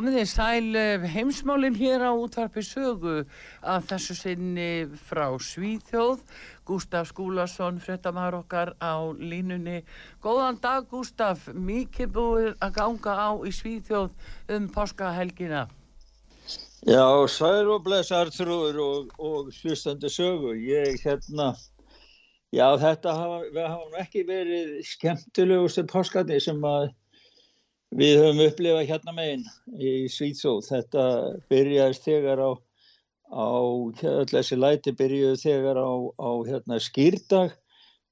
Komið þið sæl eh, heimsmálinn hér á útvarpi sögu af þessu sinni frá Svíþjóð. Gustaf Skúlason, frettamæður okkar á línunni. Góðan dag Gustaf, mikið búið að ganga á í Svíþjóð um páskahelgina. Já, sæl og bless Arþrúður og, og hlustandi sögu. Ég hérna, já þetta hafa, hafa ekki verið skemmtilegustu páskandi sem að við höfum upplifað hérna megin í Svíðsóð. Þetta byrjaðist þegar á, á öll þessi læti byrjuði þegar á, á hérna, skýrdag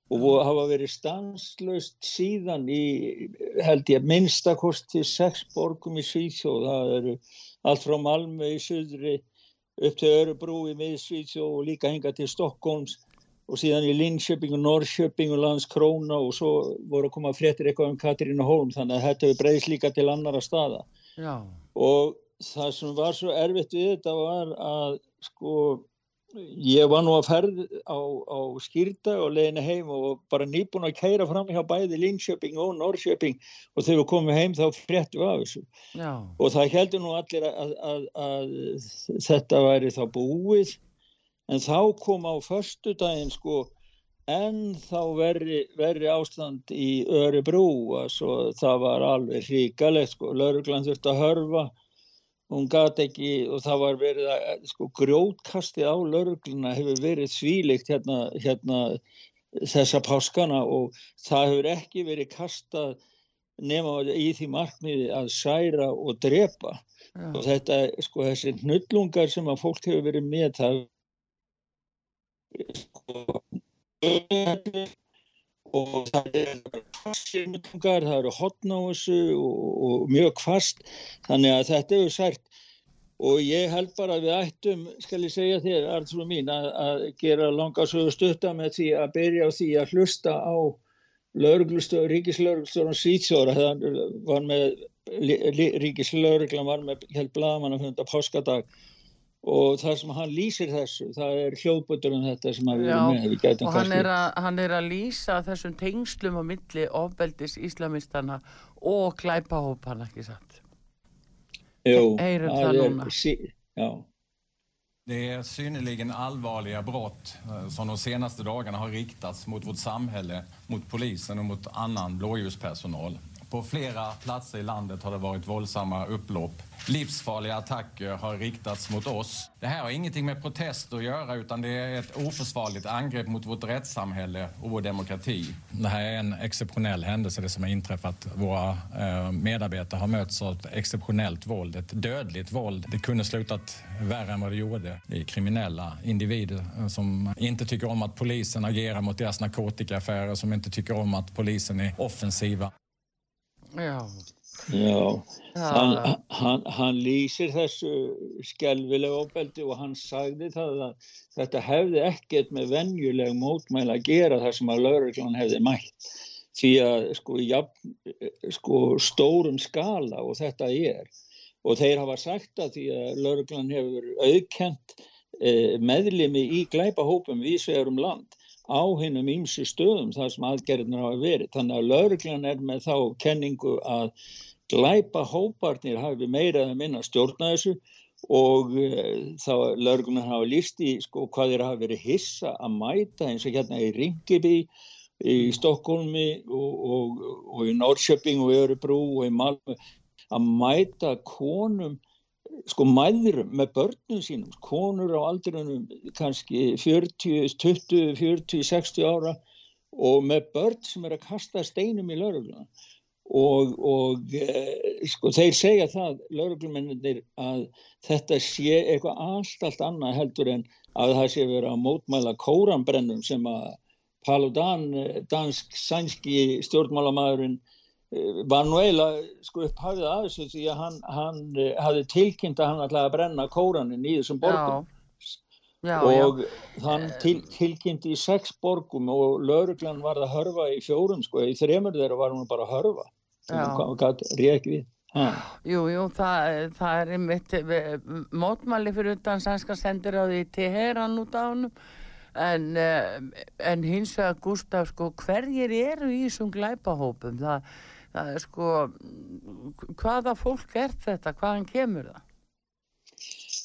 og hafa verið stanslöst síðan í held ég minnstakosti sex borgum í Svíðsóð. Það eru allt frá Malmö í söðri upp til Örebrú í miðsvíðsóð og líka hinga til Stokkóms og síðan í Linköping og Norrköping og Landskróna og svo voru að koma fréttir eitthvað um Katrínu Hólm þannig að þetta hefur breyðist líka til annara staða Já. og það sem var svo erfitt við þetta var að sko ég var nú að ferð á, á skýrta og leginni heim og bara nýbúin að kæra fram hjá bæði Linköping og Norrköping og þegar við komum heim þá fréttu af þessu Já. og það heldur nú allir að, að, að þetta væri þá búið en þá kom á förstu daginn sko en þá verri, verri ástand í Örebrú svo það var alveg hríkalegt sko, lauruglan þurfti að hörfa. Hún gati ekki og það var verið að sko grjótkastið á laurugluna hefur verið svílikt hérna, hérna þessa páskana og það hefur ekki verið kastað nema í því markmiði að særa og drepa. Já. og þetta sko þessi hnullungar sem að fólk hefur verið með það og það eru fastsýrmutungar, það eru hotn á þessu og, og mjög kvast þannig að þetta eru sært. Og ég held bara að við ættum, skal ég segja þér, Artur mín, að, að gera langarsögu stutta með því að byrja á því að hlusta á ríkislauruglustjóran Svítsjóra, það var með ríkislauruglan var með held blagamann að funda páskadag og það sem hann lýsir þessu það er hljóðbötur um þetta sem að við erum með við og hann er, að, hann er að lýsa þessum tengslum á milli ofbeldis íslamistana og klæpahópana ekki satt Jú, Heyrum það er, núna. sí, já, Det är synnerligen allvarliga brott eh, som de senaste dagarna har riktats mot vårt samhälle, mot polisen och mot annan blåljuspersonal. På flera platser i landet har det varit våldsamma upplopp. Livsfarliga attacker har riktats mot oss. Det här har ingenting med protest att göra utan det är ett oförsvarligt angrepp mot vårt rättssamhälle och vår demokrati. Det här är en exceptionell händelse det som har inträffat. Våra eh, medarbetare har mötts av ett exceptionellt våld, ett dödligt våld. Det kunde slutat värre än vad det gjorde. Det är kriminella individer eh, som inte tycker om att polisen agerar mot deras narkotikaaffärer, som inte tycker om att polisen är offensiva. Já, já. Hann, hann, hann lýsir þessu skelvilega ofbeldi og hann sagði það að þetta hefði ekkert með venjuleg mótmæla að gera þar sem að lauruglan hefði mætt. Því að sko, jafn, sko stórum skala og þetta er. Og þeir hafa sagt að því að lauruglan hefur auðkent eh, meðlimi í glæpahópum vísvegar um land á hinnum ímsu stöðum þar sem aðgerðinir hafa verið. Þannig að lauruglan er með þá kenningu að glæpa hóparnir hafi meira eða minna stjórna þessu og uh, þá lauruglan hafa líst í sko hvað þeir hafa verið hissa að mæta eins og hérna í Ringiby í Stokkólmi og, og, og í Norrköping og í Örubrú og í Malmö að mæta konum sko mæðurum með börnum sínum, konur á aldrinum kannski 40, 20, 40, 60 ára og með börn sem er að kasta steinum í laurugluna og, og e, sko þeir segja það, lauruglumennir, að þetta sé eitthvað allt, allt annað heldur en að það sé verið að mótmæla kóranbrennum sem að Paludan, eh, dansk sænski stjórnmálamæðurinn var nú eiginlega sko upphafið að þessu því að hann, hann eh, hafði tilkynnt að hann ætlaði að brenna kóranin í þessum borgum. Já, já, og já. hann til, tilkynnti í sex borgum og lauruglan var að hörfa í fjórum sko, í þremur þeirra var hann bara að hörfa. Hann rék við. Jú, jú, það, það er einmitt eh, mótmæli fyrir utan sænska sendir á því til heran út á hann en, en hins vegar Gustaf sko, hverjir eru í þessum glæpahópum? Það það er sko hvaða fólk er þetta, hvaðan kemur það?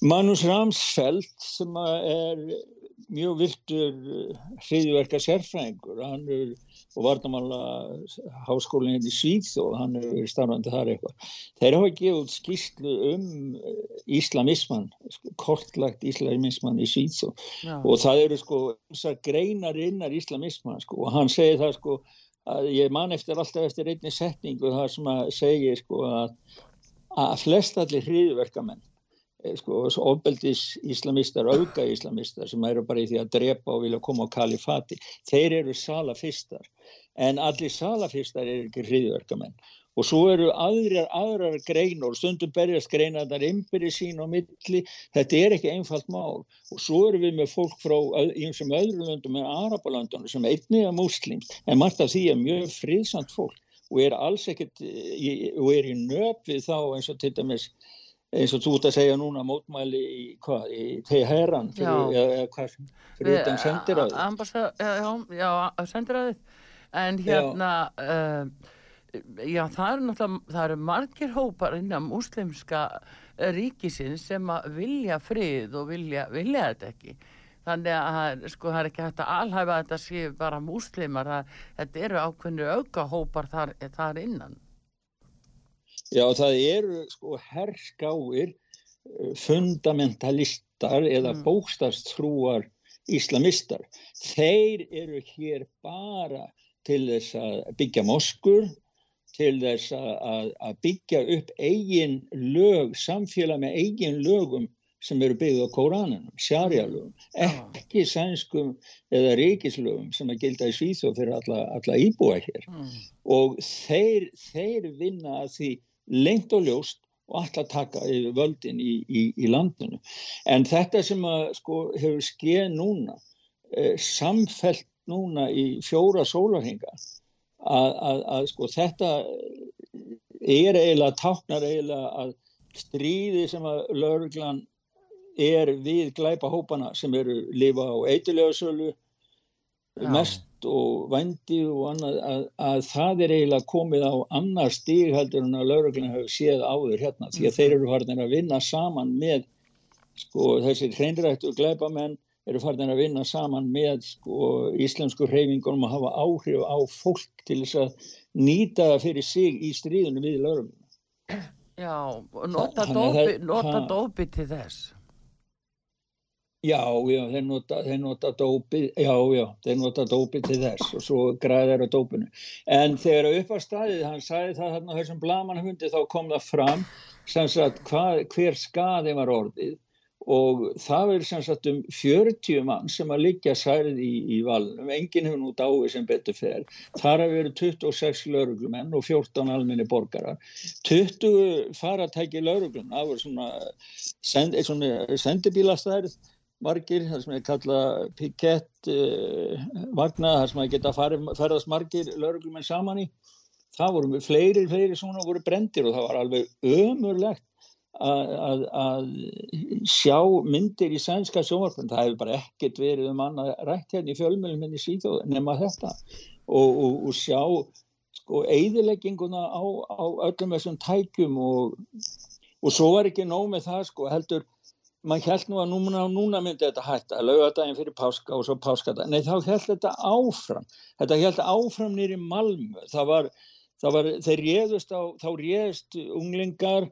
Manus Ramsfeld sem er mjög viltur hriðverka sérfræðingur. Hann er og varnamála háskólinn hérna í Svíð og hann er starfandi þar eitthvað. Þeir hafa gefið skýrslu um íslamisman kortlagt íslamisman í Svíð og það eru sko greinar innar íslamisman sko, og hann segir það sko ég man eftir alltaf eftir einni setningu þar sem að segja sko að, að flest allir hriðverkamenn eh, sko ofbeldis íslamistar, auka íslamistar sem eru bara í því að drepa og vilja koma á kalifati, þeir eru salafistar. En allir salafistar eru ekki hriðverkamenn og svo eru aðrar, aðrar grein og stundum berjast greina þar ymbiri sín og milli, þetta er ekki einfalt mál. Og svo eru við með fólk frá einsum öðru löndum en Arabalöndunum sem einnig er muslim en margt af því er mjög friðsamt fólk og er alls ekkert og er í nöp við þá eins og til dæmis eins og þú ert að segja núna mótmæli í hvað, í Teheran fyrir, eða hvað, fyrir utan Ambassad, já, já, sendiráði en hérna uh, já það eru náttúrulega það eru margir hópar innan muslimska ríkisins sem að vilja frið og vilja, vilja þetta ekki. Þannig að sko það er ekki hægt að alhæfa þetta sé bara muslimar það, þetta eru ákveðinu auka hópar þar, þar innan. Já það eru sko herskáir eh, fundamentalistar eða mm. bókstafstrúar íslamistar. Þeir eru hér bara til þess að byggja moskur til þess að, að byggja upp eigin lög, samfélag með eigin lögum sem eru byggðið á Kóranunum, sjarjalögum, ekki sænskum eða ríkislögum sem að gilda í Svíþjóð fyrir alla, alla íbúa hér. Mm. Og þeir, þeir vinna að því lengt og ljóst og alltaf taka völdin í, í, í landinu. En þetta sem að, sko, hefur skeið núna, eh, samfelt núna í fjóra sólarhinga, að, að, að sko þetta er eiginlega táknar eiginlega að stríði sem að lauruglan er við glæpa hópana sem eru lifa á eitilegasölu mest og vændi og annað að, að það er eiginlega komið á annar stíg heldur en að lauruglan hefur séð áður hérna því að þeir eru farin að vinna saman með sko þessir hreinrættu glæpamenn eru farin að vinna saman með sko, íslensku hreyfingunum að hafa áhrif á fólk til þess að nýta það fyrir sig í stríðunum við lögum. Já, og nota, dópi, nota dópi til þess. Já, já, þeir nota, þeir nota dópi, já, já, þeir nota dópi til þess og svo græðar á dópinu. En þegar upp á staðið, hann sagði það þarna þessum blamanhundi, þá kom það fram sem sagt hver skaði var orðið og það er sem sagt um 40 mann sem að liggja særið í, í valnum, enginn hefur nú dáið sem betur fer, þar að veru 26 lauruglumenn og 14 alminni borgarar, 20 faratæki lauruglun, það voru svona, send, svona sendibílastærið, margir, það sem er kallað pikett uh, vagna, það sem að geta farið, ferðast margir lauruglumenn saman í, það voru fleiri, fleiri svona voru brendir og það var alveg ömurlegt að, að sjá myndir í sænska sjónvarpun, það hefur bara ekkert verið um annað rætt hérna í fjölmjölum henni síðan nema þetta. Og, og, og sjá sko eigðilegginguna á, á öllum þessum tækjum og, og svo var ekki nóg með það sko heldur maður held nú að núna, núna myndi þetta hætta að lauga daginn fyrir páska og svo páskadag nei þá held þetta áfram. Þetta held áfram nýri Malmö. Það var, það var þeir réðust á þá réðust unglingar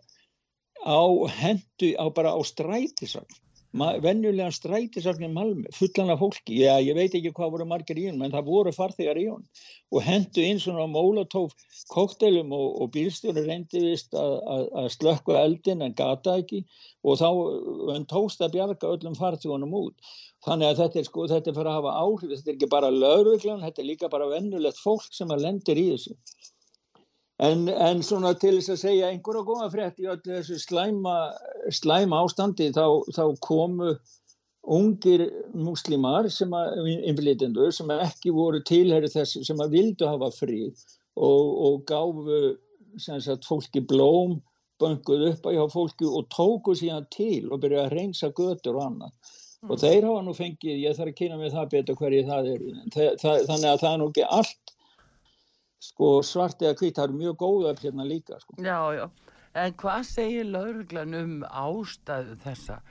á hendu, á bara á strætisagn venjulegan strætisagn í Malmö, fullan af fólki. Já, ég veit ekki hvað voru margir í hún en það voru farþegar í hún og hendu inn svona mólatóf koktelum og, og bílstjónu reyndi vist að slökku eldin en gata ekki. Og þá að bjarga öllum farþjónum út. Þannig að þetta er sko, þetta er fyrir að hafa áhrif. Þetta er ekki bara lauruglan, þetta er líka bara vennulegt fólk sem að lendir í þessu En, en svona til þess að segja einhverja góða frétt í öllu þessu slæma, slæma ástandi þá, þá komu ungir muslimar sem að, innflytendur sem ekki voru tilherri þess sem að vildu hafa frið og, og gáfu sagt, fólki blóm, bönguð upp hjá fólki og tóku síðan til og byrjuði að reynsa götur og annað. Mm. Og þeir hafa nú fengið, ég þarf að kynna mig það betur hverju það er, þannig að það er nú ekki allt sko svart eða hvít, það eru mjög góða hérna líka sko. Já, já, en hvað segir lauruglan um ástæðu þessa?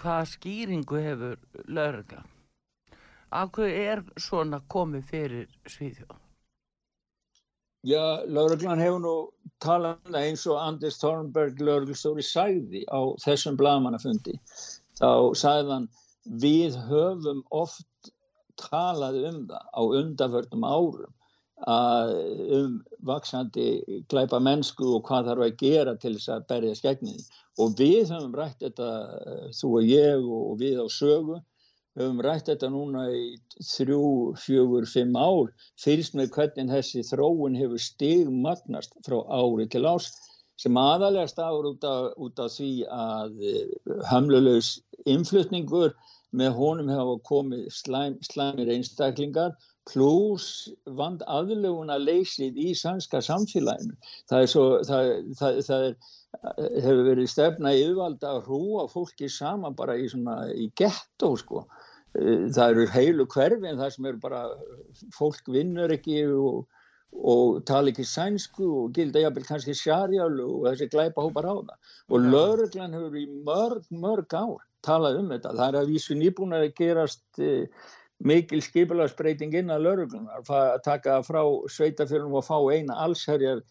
Hvað skýringu hefur lauruglan? Af hverju er svona komið fyrir Svíðjóð? Já, lauruglan hefur nú talað um eins og Anders Thornberg lauruglstóri sæði á þessum blagamannafundi. Þá sæði hann, við höfum oft talað um það á undaförnum árum um vaksandi glæpa mennsku og hvað þarf að gera til þess að berja skegninni og við höfum rætt þetta þú og ég og við á sögu höfum rætt þetta núna í þrjú, fjögur, fimm ár fyrst með hvernig þessi þróun hefur stigmagnast frá ári til ás sem aðalega stafur út af, út af því að hamlulegs influtningur með honum hafa komið slæm, slæmir einstaklingar pluss vand aðluguna leysið í sannska samfélaginu. Það, svo, það, það, það er, hefur verið stefna yfirvald að hrúa fólki saman bara í, í gettó sko. Það eru heilu hverfi en það sem eru bara fólk vinnur ekki og, og tala ekki sænsku og gilda jafnvel kannski sjarjálu og þessi glæpa hópar á það. Og lauruglan hefur í mörg, mörg ár talað um þetta. Það er að vísu nýbúin að gerast mikil skipularsbreyting inn að lauruglunar, að taka frá sveitafjörnum og fá eina allsherjar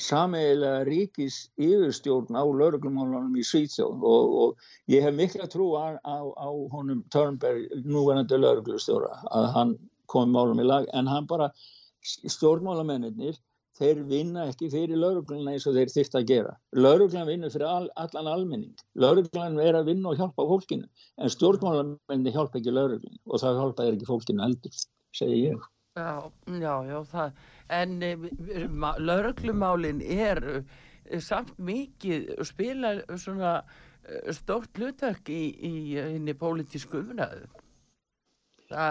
sameigilega ríkis yfirstjórn á lauruglumálunum í Svíþjóð. Og, og ég hef mikla trú á, á, á honum Törnberg, núverandi lauruglustjóra, að hann komi málum í lag, en hann bara stjórnmálamennir þeir vinna ekki fyrir laurugluna eins og þeir þýrt að gera. Lauruglan vinnur fyrir all, allan almenning. Lauruglan er að vinna og hjálpa fólkinu en stjórnmálamenni hjálpa ekki lauruglun og það hjálpa ekki fólkinu heldur, segi ég. Já, já, já, það, en e, lauruglumálin er e, samt mikið spila svona e, stórt hlutverk í, í pólitísku umræðu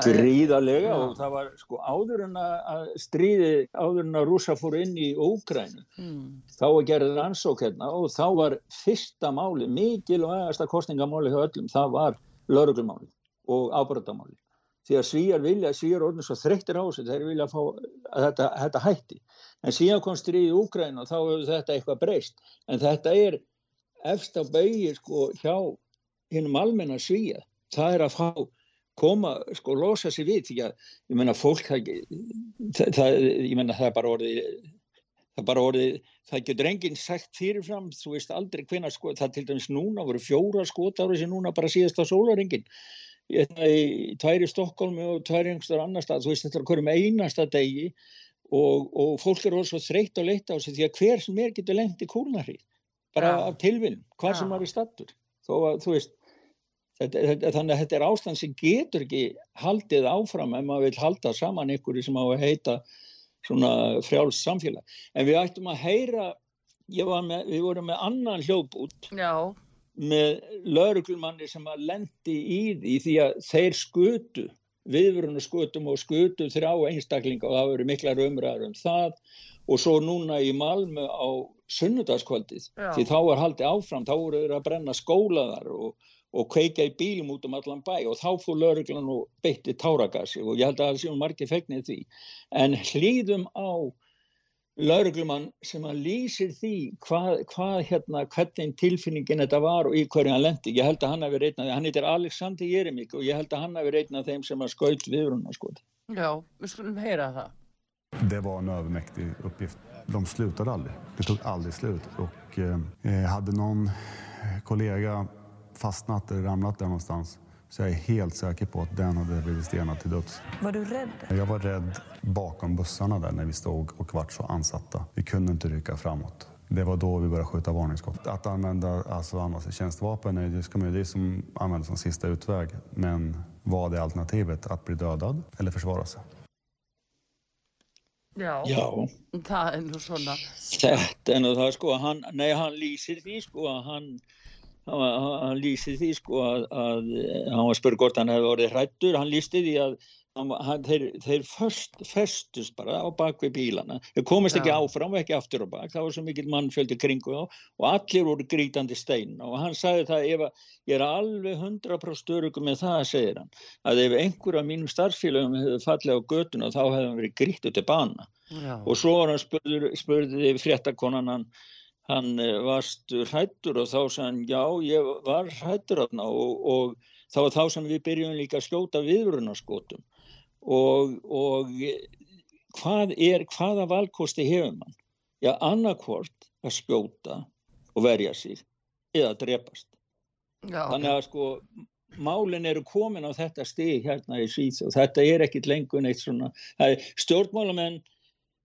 gríðarlega og það var sko áður en að stríði áður en að rúsa fór inn í Ógrænu mm. þá var gerðið rannsók hérna og þá var fyrsta máli mikil og aðasta kostningamáli hjá öllum það var lauruglumáli og ábyrgdamáli því að svíjar vilja, svíjar orðin svo þreyttir á þessu þeir vilja fá að þetta, þetta hætti. En síðan kom stríði í Ógrænu og þá hefur þetta eitthvað breyst. En þetta er efst á baugir sko hjá hinnum almenna svíja það er að fá koma, sko, losa sér við því að, ég menna, fólk það, það, ég menna, það er bara orðið það er bara orðið, það getur enginn sagt fyrirfram, þú veist aldrei hvena sko, það til dæmis núna, voru fjóra skotári sem núna bara síðast á sólaringin í tværi Stokkólmi og tværi einhverstar annar stað, þú veist þetta er hverjum einasta degi og, og fólk er orðið svo þreytt og leitt á sig því að hver sem er getur lengt í kúlnarrið bara ja. af tilvinn, hvað ja. sem er í stattur þó að, þú veist þannig að þetta er ástand sem getur ekki haldið áfram ef maður vil halda saman ykkur sem á að heita svona frjáls samfélag. En við ættum að heyra, með, við vorum með annan hljóðbút Já. með lauruglumanni sem að lendi í því því að þeir skutu viðvöruna skutum og skutum þrjá einstaklinga og það verið mikla raumræður um það og svo núna í Malmö á sunnudagskvöldið því þá var haldið áfram, þá voru þeir að brenna skólaðar og, og kveika í bílum út um allan bæ og þá fór lauruglan og beitti táragassi og ég held að það séum margir fegnir því en hlýðum á lauruglumann sem að lýsir því hvað, hvað hérna, hvernig tilfinningin þetta var og í hverju hann lendi. Ég held að hann hefur reynað, hann heitir Alexander Jeremík og ég held að hann hefur reynað þeim sem að skaut viðruna sko. Já, við skulum heyra það. Det var en övermäktig uppgift. De slutade aldrig. Det tog aldrig slut. Och eh, hade någon kollega fastnat eller ramlat där någonstans så jag är helt säker på att den hade blivit stenad till döds. Var du rädd? Jag var rädd bakom bussarna där när vi stod och vart så ansatta. Vi kunde inte rycka framåt. Det var då vi började skjuta varningsskott. Att använda alltså använda tjänstvapen är det, ska man, det som användas som sista utväg. Men vad är alternativet? Att bli dödad eller försvara sig? Já, það er nú svona. þetta er nú það sko, nei hann lýsir því sko að hann, hann, lýsir því sko að, að hann var spurð hvort hann hefði orðið hrættur, hann lýsti því að hann, þeir, þeir först, festust bara á bakvið bílana, þeir komist ekki Já. áfram og ekki aftur á bak, það var svo mikill mannfjöldi kringu þá og allir voru grítandi stein. Og hann sagði það ef að ég er alveg 100% örugum með það, segir hann, að ef einhver af mínum starffélögum hefði fallið á götuna þá hefði hann verið grítið til bana. Já, og svo var hann spurður, spurði fréttakonan hann, hann eh, varst hrættur og þá sagði hann já ég var hrættur þarna og, og þá var þá sem við byrjum líka að skjóta viðvörunarskotum og, og eh, hvað er, hvaða valkosti hefur mann? Já, annarkvort að skjóta og verja sig eða drepast. já, Þannig að sko málin eru komin á þetta stig hérna í Svíþ og þetta er ekkit lengur neitt svona, stjórnmálamenn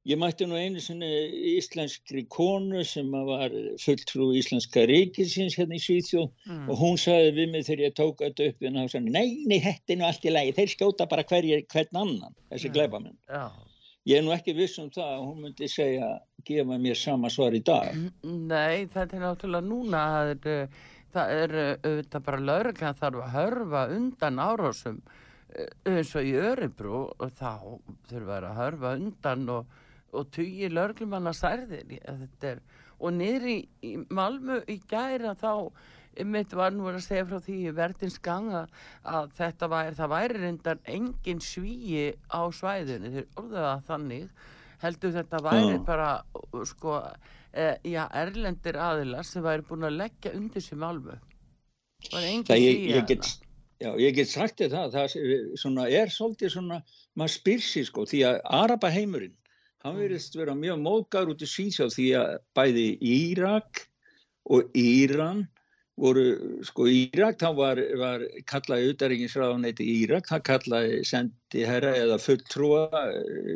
Ég mætti nú einu sinni íslenskri konu sem að var fulltrú íslenska ríkisins hérna í Svíþjóð mm. og hún sagði við mig þegar ég tók þetta upp en þá sagði, nei, nei, þetta er nú allt í lagi, þeir skjóta bara hverjir, hvern annan, þessi Já. glæpamenn. já. Ég er nú ekki viss um það að hún myndi segja, gefa mér sama svar í dag. Nei, þetta er náttúrulega núna, það er, uh, það er uh, auðvitað bara lauruglega þarf að hörfa undan árásum uh, eins og í Örebro og þá þurfa að hörfa undan og, og tugi lauruglumanna særðir. Er, og niður í, í Malmö í gæra þá mitt var nú að segja frá því verðins ganga að þetta væri, það væri reyndar engin svíi á svæðinu, þeir orðuðu það þannig heldur þetta væri bara sko, e, já, erlendir aðilar sem væri búin að leggja undir sér málmu það var engin Það ég, svíi ég, get, já, ég get sagt þér það, það er, svona, er svolítið svona, maður spyr sér sko, því að Araba heimurinn, hann verðist vera mjög móðgar út í Svíþjóð því að bæði Írak og Íran voru, sko Írak, þá var, var kallaði utaríkinsráðuneyti Írak, það kallaði sendi herra eða fulltrúa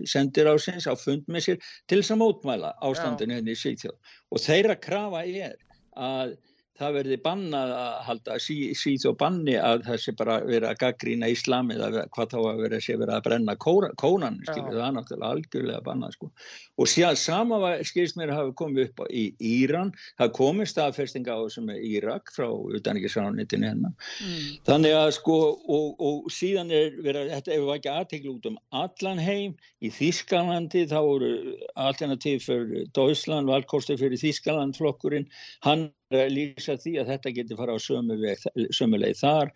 sendir á sinns á fund með sér til þess að mótmæla ástandinu henni í Svíþjóð. Og þeirra krafa er að það verði bannað að halda sí, síð og banni að það sé bara verið að gaggrína íslam eða hvað þá að vera sé verið að brenna kóra, kónan, skilur, það er náttúrulega algjörlega bannað sko. Og síðan sama skilst mér hafi komið upp í Íran, það komið staðfestinga á þessu með Írak frá utanriksránitinu hennar. mm, Þannig að sko, og, og síðan er verið, þetta hefur ekki aðtekla út um allan heim, í Þískalandi þá voru alternativ fyrir Deutschland, valkosti fyrir Þískaland flokkurinn, hann að lýsa því að þetta getur fara á sömu, veg, sömu leið þar.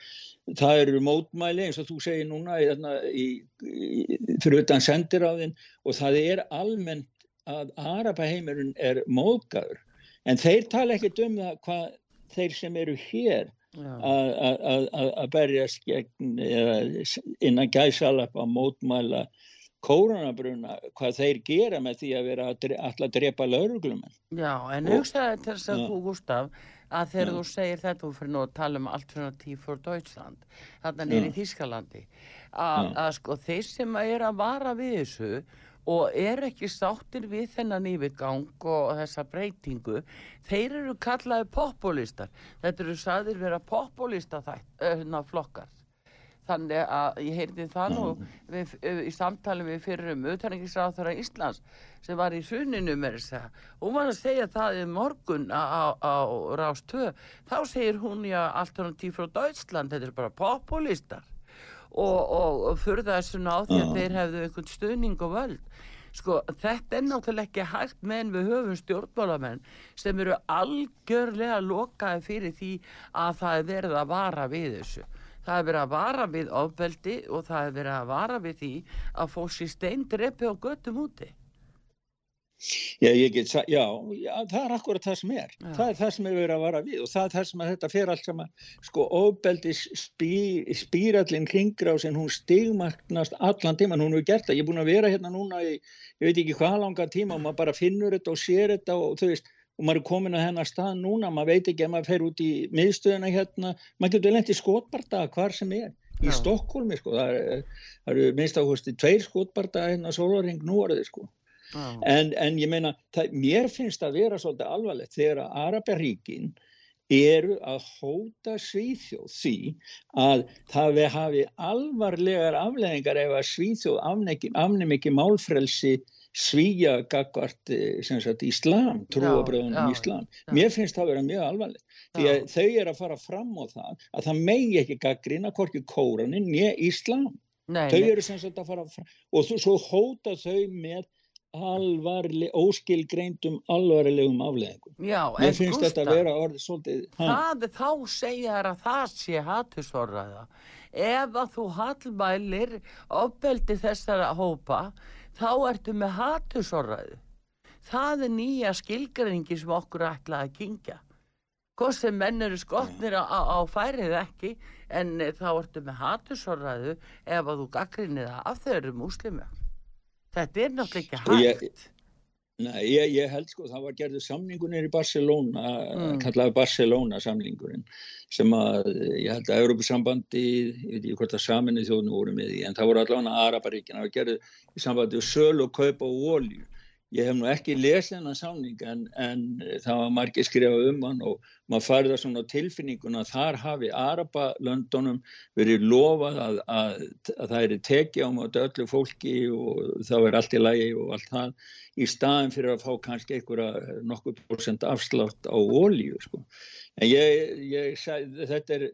Það eru mótmæli eins og þú segir núna í, í, í, fyrir utan sendiráðin og það er almennt að Arapaheimurinn er móðgæður en þeir tala ekkert um það hvað þeir sem eru hér að- berjast gegn innan gæsalap að mótmæla kórunabruna hvað þeir gera með því að vera ætla að drepa lauruglumenn. já, en hugsaði til þess að þú Gustaf að þegar Já. þú segir þetta þú fyrir nú að tala um alternativ for Deutschland þarna Já. Þískalandi að, sko þeir sem er að vara við þessu og er ekki sáttir við þennan yfirgang og þessa breytingu þeir eru kallaði populistar þetta eru sagðir vera populista þætt, öðna flokkar þannig að ég heyrði það nú við, í samtali við fyrir um utanengisráþara Íslands sem var í suninu með þess að hún var að segja það í morgun á, á, á Rás 2 þá segir hún já alternativ frá Deutschland þetta er bara populistar. Og, og, og furða þessuna á því að Já. þeir hefðu einhvern stuðning og völd. Sko þetta er náttúrulega ekki hægt meðan við höfum stjórnmálamenn sem eru algjörlega lokaði fyrir því að það er verið að vara við þessu það er verið að vara við ofbeldi og það er verið að vara við því að fólk sér steindrepi og göttum úti Já, ég get já, já, það er akkurat það sem er. Já. Það er það sem er verið að vara við og það er það sem að þetta fer allt saman, sko, ofbeldis spí, spírallin hringrásin, hún stigmagnast allan tíman, hún hefur gert það. Ég er búin að vera hérna núna í, ég veit ekki hvað langa tíma og maður bara finnur þetta og sér þetta og þú veist, og maður er komin að hennar stað núna, maður veit ekki að maður fer út í miðstöðuna hérna, maður getur lent í skotbarda hvar sem er. Í Já. Stokkólmi, sko, það er- það eru minnst áhusti tveir skotbarda hérna sólaring nú orðið, sko. En, en ég meina, það, mér finnst að vera svolítið alvarlegt þegar að Araparíkin eru að hóta Svíþjóð því að það við hafi alvarlegar afleðingar ef að Svíþjóð afnum ekki málfrelsi svíja gagvart eh, sem sagt Íslam, trúabröðunum Íslam. já. Mér finnst það að vera mjög alvarlegt því að Já. þau eru að fara fram á það að það megi ekki gaggrina hvorki kóranin nýja Íslam Nei, þau nei. eru sem sagt að fara fram og þú, svo hóta þau með alvarli, óskilgreindum alvarlegum afleðingum. Já, Mér finnst þetta Gústaf, að vera orðið svolítið, það, þá segja þær að það sé hattusorraða. Ef að þú hallmælir ofbeldi þessara hópa, þá ertu með hattusorraðu. Það er nýja skilgreiningi sem okkur ætla að kingja. Hvort sem menn eru skotnir á, á, færið ekki, en eh, þá ertu með hattusorraðu ef að þú gaggrinir það af þau eru múslimi. Þetta er náttúrulega Sko, ekki ég- hægt. Nei, ég, ég held sko, það var gerður samningunir í Barcelona, Mm. kallaði Barcelona samningurinn, sem að, ég held að Europasambandi, ég veit ekki hvort að saminu þjóðinu voru með í, en það voru allavega Araparíkina, það var gerður í sambandi við sölu og kaupa og olju. Ég hef nú ekki lesið hennar samning en, en það var margir skrifað um hann og maður farið það svona á tilfinninguna að þar hafi Arapalöndunum verið lofað að, að, að það er tekið á móti öllu fólki og það er allt í lagi og allt það í staðin fyrir að fá kannski einhverja nokkuð prosent afslátt á olíu sko. En ég, ég sagði, þetta er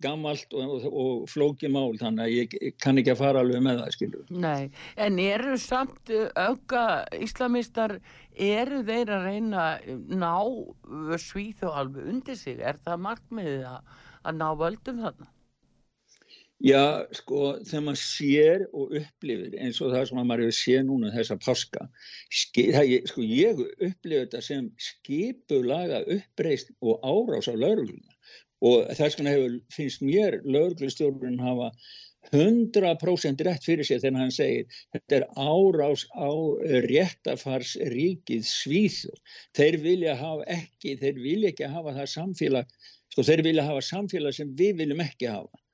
gammalt og, og, flókið mál þannig að ég kann ekki að fara alveg með það skilur. Nei, en eru samt auka íslamistar, eru þeir að reyna ná og alveg undir sig? Er það markmiðið að, að ná völdum þarna? Já, sko, þegar maður sér og upplifir eins og það sem að maður hefur séð núna þessa páska, það, sko, ég upplifir þetta sem skipulaga uppreist og árás á laurugluna og þess vegna hefur, finnst mér lauruglustjórun hafa 100% rétt fyrir sér þegar hann segir þetta er árás á réttafars ríkið svíþjóð. Þeir vilja hafa ekki, þeir vilja ekki hafa það samfélag, sko þeir vilja hafa samfélag sem við viljum ekki hafa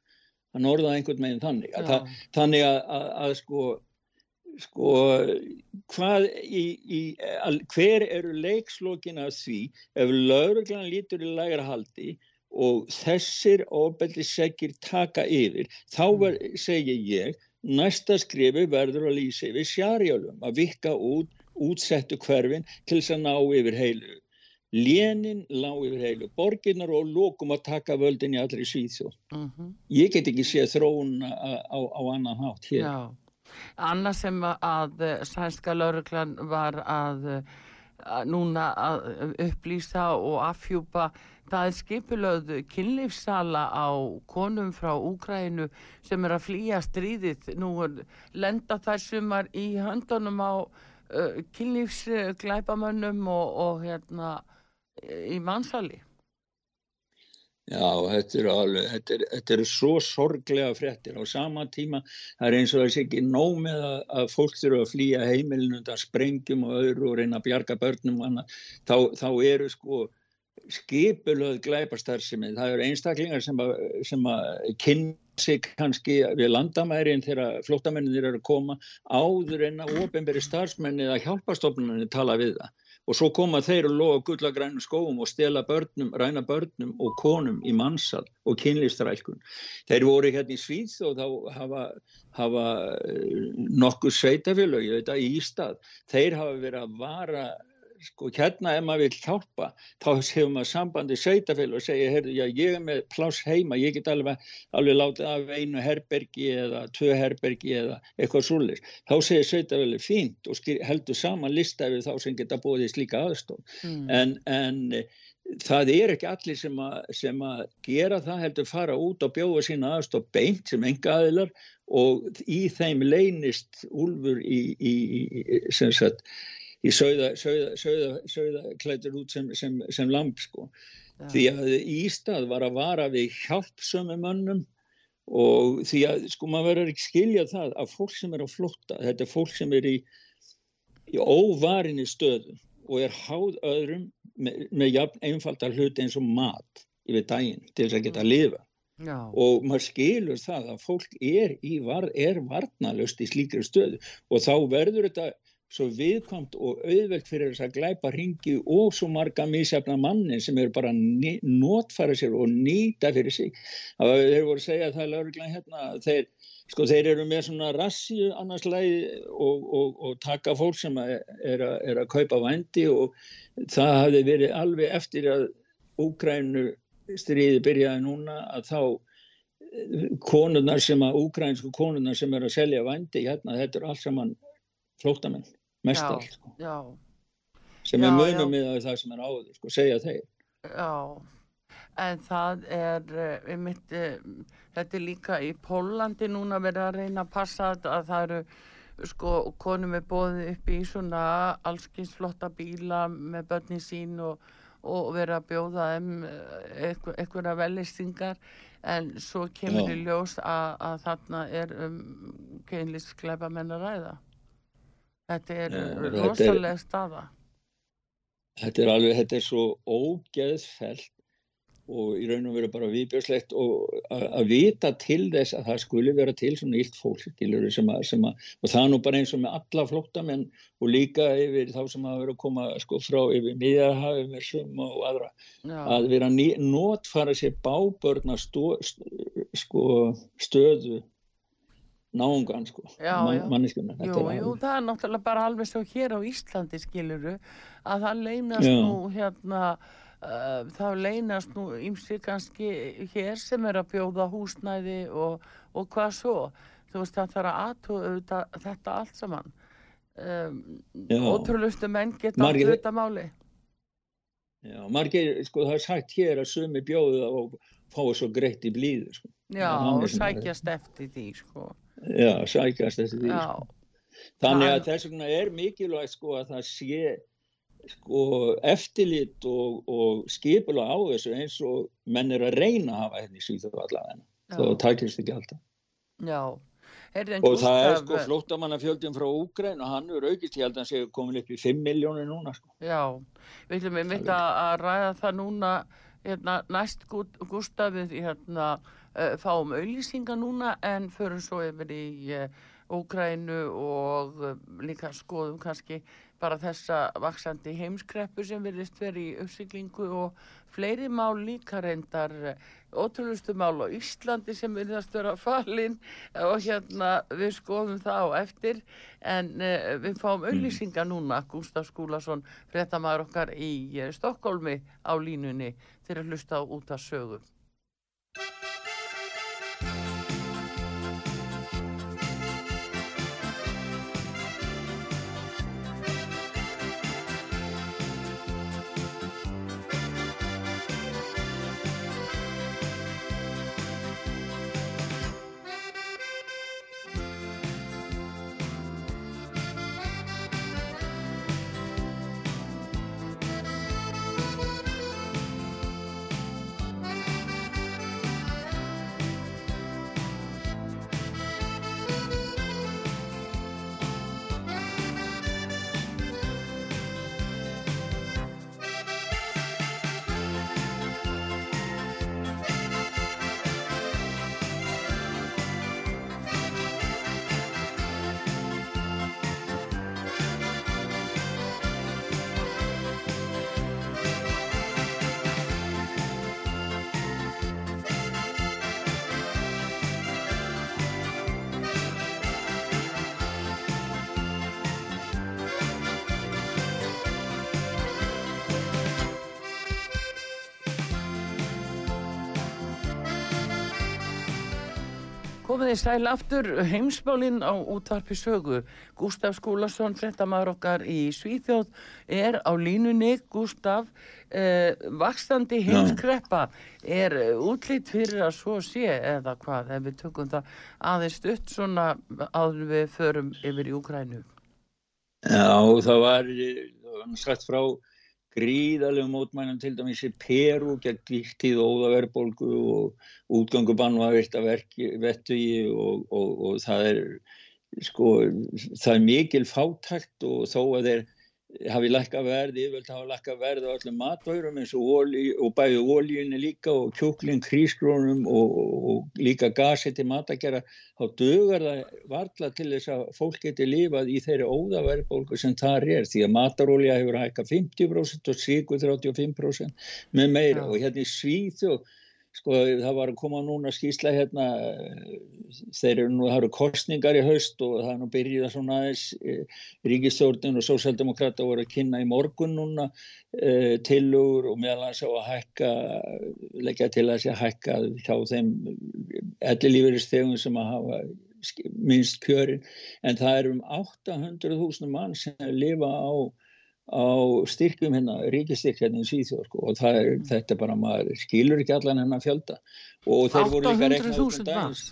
hann orðaði einhvern meginn þannig. Að, það, þannig að, að, að sko sko hvað í, í, að, hver eru leikslokin af því ef lauruglan lítur í lægra haldi og þessir ofbeldissekir taka yfir þá ver, segi ég næsta skrifi verður að lýsa yfir sjarjálum að vikka út útsettu hverfin til þess að ná yfir heilu Lénin lá yfir heilu. Borginnar og lókum að taka völdin í allri Svíþjóð. Mm ég get ekki séð þróun á, á, á annan hátt hér. Já, annað sem að uh, sænska lauruglan var að, uh, að núna að upplýsa og afhjúpa það er skipulöð kynlífsala á konum frá Úkrænu sem er að flýja stríðið. Nú lenda þær sumar í höndunum á uh, kynlífsglæpamönnum og, og hérna í mannsali Já, þetta eru alveg, þetta eru, þetta eru svo sorglega fréttir á sama tíma. Það er eins og þessi ekki nóg með að, að fólk þurfa að flýja heimilin undan sprengjum og öðru og reyna að bjarga börnum og annað. Þá, þá eru sko skipulöð glæparstarfsemi. Það eru einstaklingar sem að, sem að kynna sig kannski við landamærin þegar flóttamennir eru að koma áður en að ofinberi starfsmenni eða hjálpastofnunni tala við það. Og svo koma þeir og lofa gullagrænum skóum og stela börnum, ræna börnum og konum í mannsal og kynlistrækun. Þeir voru hérna í Svíð og þá hafa, hafa eh, nokkuð sveitafélög, ég veit að Ístað, þeir hafa verið að vara sko hérna ef maður vil hjálpa þá hefur maður sambandi sveitafél og segja, heyrðu, já ég er með pláss heima ég get alveg, alveg látið af einu herbergi eða tvö herbergi eða eitthvað svolítið, þá segir sveitafél fínt og skil, heldur saman lista við þá sem geta í slíka aðstof mm. en, en það er ekki allir sem að, sem að gera það heldur fara út og bjóða sína aðstof beint sem enga aðilar og í þeim leynist úlfur í, í, í sem sagt í sögða, sögða, sögða, sögða klætur út sem, sem, sem lamp sko. Ja. Því að Ístað var að vara við hjálpsömu mönnum og því að sko maður verður ekki skilja það að fólk sem er á flotta, þetta er fólk sem er í, í óvarinni stöðum og er háð öðrum með, með jafn einfaldar hluti eins og mat yfir daginn til þess að geta að lifa Já. og maður skilur það að fólk er, var, er varnalust í slíkri stöðu og þá verður þetta svo viðkvæmt og auðvelt fyrir þess að glæpa ringi og svo marga mísjafna manni sem eru bara notfæra sér og nýta fyrir sig. Þeir voru að segja að það er lauruglega hérna, þeir, sko, þeir eru með svona rassi annars leið og, og, og taka fólk sem er, er, að, er að kaupa vændi og það hafi verið alveg eftir að Úgrænu stríði byrjaði núna að þá konurnar sem að, úgrænsku konurnar sem er að selja vændi, hérna, þetta er allt saman flótamenn, mest allt sko. sem já, er munum með það sem er áður, sko, segja þeir. Já, en það er uh, mitt, uh, þetta er líka í Pólandi núna verið að reyna að passa að það eru sko konum er bóðið upp í svona allskins flotta bíla með börnin sín og, og verið að bjóða þeim eh, einhverja velistingar en svo kemur í ljós að, að þarna er um keinlýskleipa menn að ræða Þetta er rosalega staða. Þetta er alveg, þetta er svo ógeðfælt og í raun og veru bara viðbjörnslegt og að vita til þess að það skulle vera til svona illt fólk sem að, sem að, og það er nú bara eins og með alla flóttamenn og líka yfir þá sem hafa verið að koma sko frá yfir miðjarhafi með suma og aðra Já. að vera notfara sér bábörna stó, sko, stöðu náungan sko jú, það er náttúrulega bara alveg svo hér á Íslandi skiluru að það leynast já. nú hérna uh, það leynast nú ymsi kannski hér sem er að bjóða húsnæði og, og hvað svo. Þú veist það þarf að aðtóða þetta allt saman. Um, ótrúlustu menn geta Margir, þetta máli. Já, margir, sko það er sagt hér að sumi bjóða og fáið svo greitt í blíðu sko. Já, og sækjast eftir því sko Já, sækast þessi því sko. Þannig að þess vegna er mikilvægt sko að það sé sko eftirlit og, og skipula á þessu eins og menn er að reyna að hafa henni hérna síðu allavega þá takist ekki alltaf. Já. Og það er sko flóttamannafjöldin frá Úgræn og hann er aukist, ég held að hann sé komin upp í 5 miljónir núna sko. Já, við ætlum einmitt að ræða það núna hérna, næst Gustafið hérna fáum auðlýsinga núna en förum svo yfir í Ógrænu uh, og uh, líka skoðum kannski bara þessa vaksandi heimskreppu sem verðist verið í uppsiklingu og fleiri mál líka reyndar ótrúlustu mál á Íslandi sem verðast vera falinn og hérna við skoðum það á eftir en uh, við fáum mm. auðlýsinga núna Gustaf Skúlason, frettamæður okkar í Stokkólmi á línunni til að hlusta á út af sögum komið í sæl aftur heimsbálinn á útvarpi sögu. Gustaf Skúlason, frettamæður okkar í Svíþjóð, er á línunni. Gustaf, eh, vakstandi heimskreppa, er útlýtt fyrir að svo sé eða hvað, ef við tökum það aðeins stutt svona áður við förum yfir í Ukrænu? Já, það var, það var sagt frá gríðarlega mótmænum til dæmis í Peru gegn dýrtíð og óðaverbolgu og útgangubann var virt að vettu í og, og, og það er sko, það er mikil fátækt og þó að þeir hafi lækka verð, yfirvöld hafa lækka verð á öllum matvörum eins og, olí, og bæði ólíunni líka og kjúklinn, krísgrónum og, og líka gasi til matagjara, þá dögur það varla til þess að fólk geti lifað í þeirri óðaverðbólku sem þar er því að matarólja hefur hækka 50% og síkur 35% með meira ja. og hérna í Svíþjóð Sko það var að koma núna skýsla hérna, þeir eru nú, það eru kostningar í haust og það er nú byrjið að svona aðeins e, ríkistjórnun og sósaldemokrata voru að kynna í morgun núna e, tilugur og meðal hans á að hækka, leggja til að sé að hækka hjá þeim ellilífeyristegum sem að hafa minnst kjörin. En það er um 800.000 mann sem lifa á á styrkjum hérna, ríkistyrk hérna í Svíþjóð sko, og er, mm. þetta er bara, maður skilur ekki allan hennar fjölda og þeir voru líka reiknað út um dagins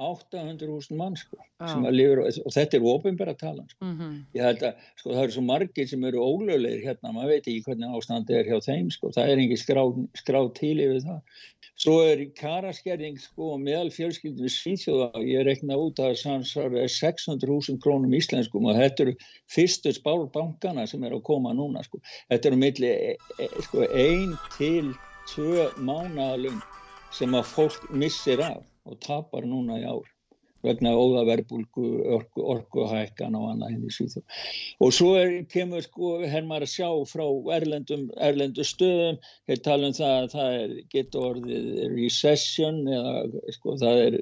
800.000 mann sko, sem að lifur og þetta er ofinbæra talan sko. mm -hmm. ég held að sko, það eru svo margir sem eru ólöglegir hérna, maður veit ekki hvernig ástandi er hjá þeim sko, það er ekki skráð skrá til yfir það Svo er karaskerðing sko meðal fjölskyldinu Svíþjóða, ég rekna út að það er 600.000 krónum íslenskum og þetta eru fyrstu spárbankana sem er að koma núna sko. Þetta eru milli e, e, sko, ein til tvö mánalung sem að fólk missir af og tapar núna í ár vegna óðaverbulgu, orku, orkuhækkan og annað henni síðan. Og svo er, kemur sko, hér maður að sjá frá erlendum, erlendu stöðum, hér tala um það að það getur orðið recession eða sko það er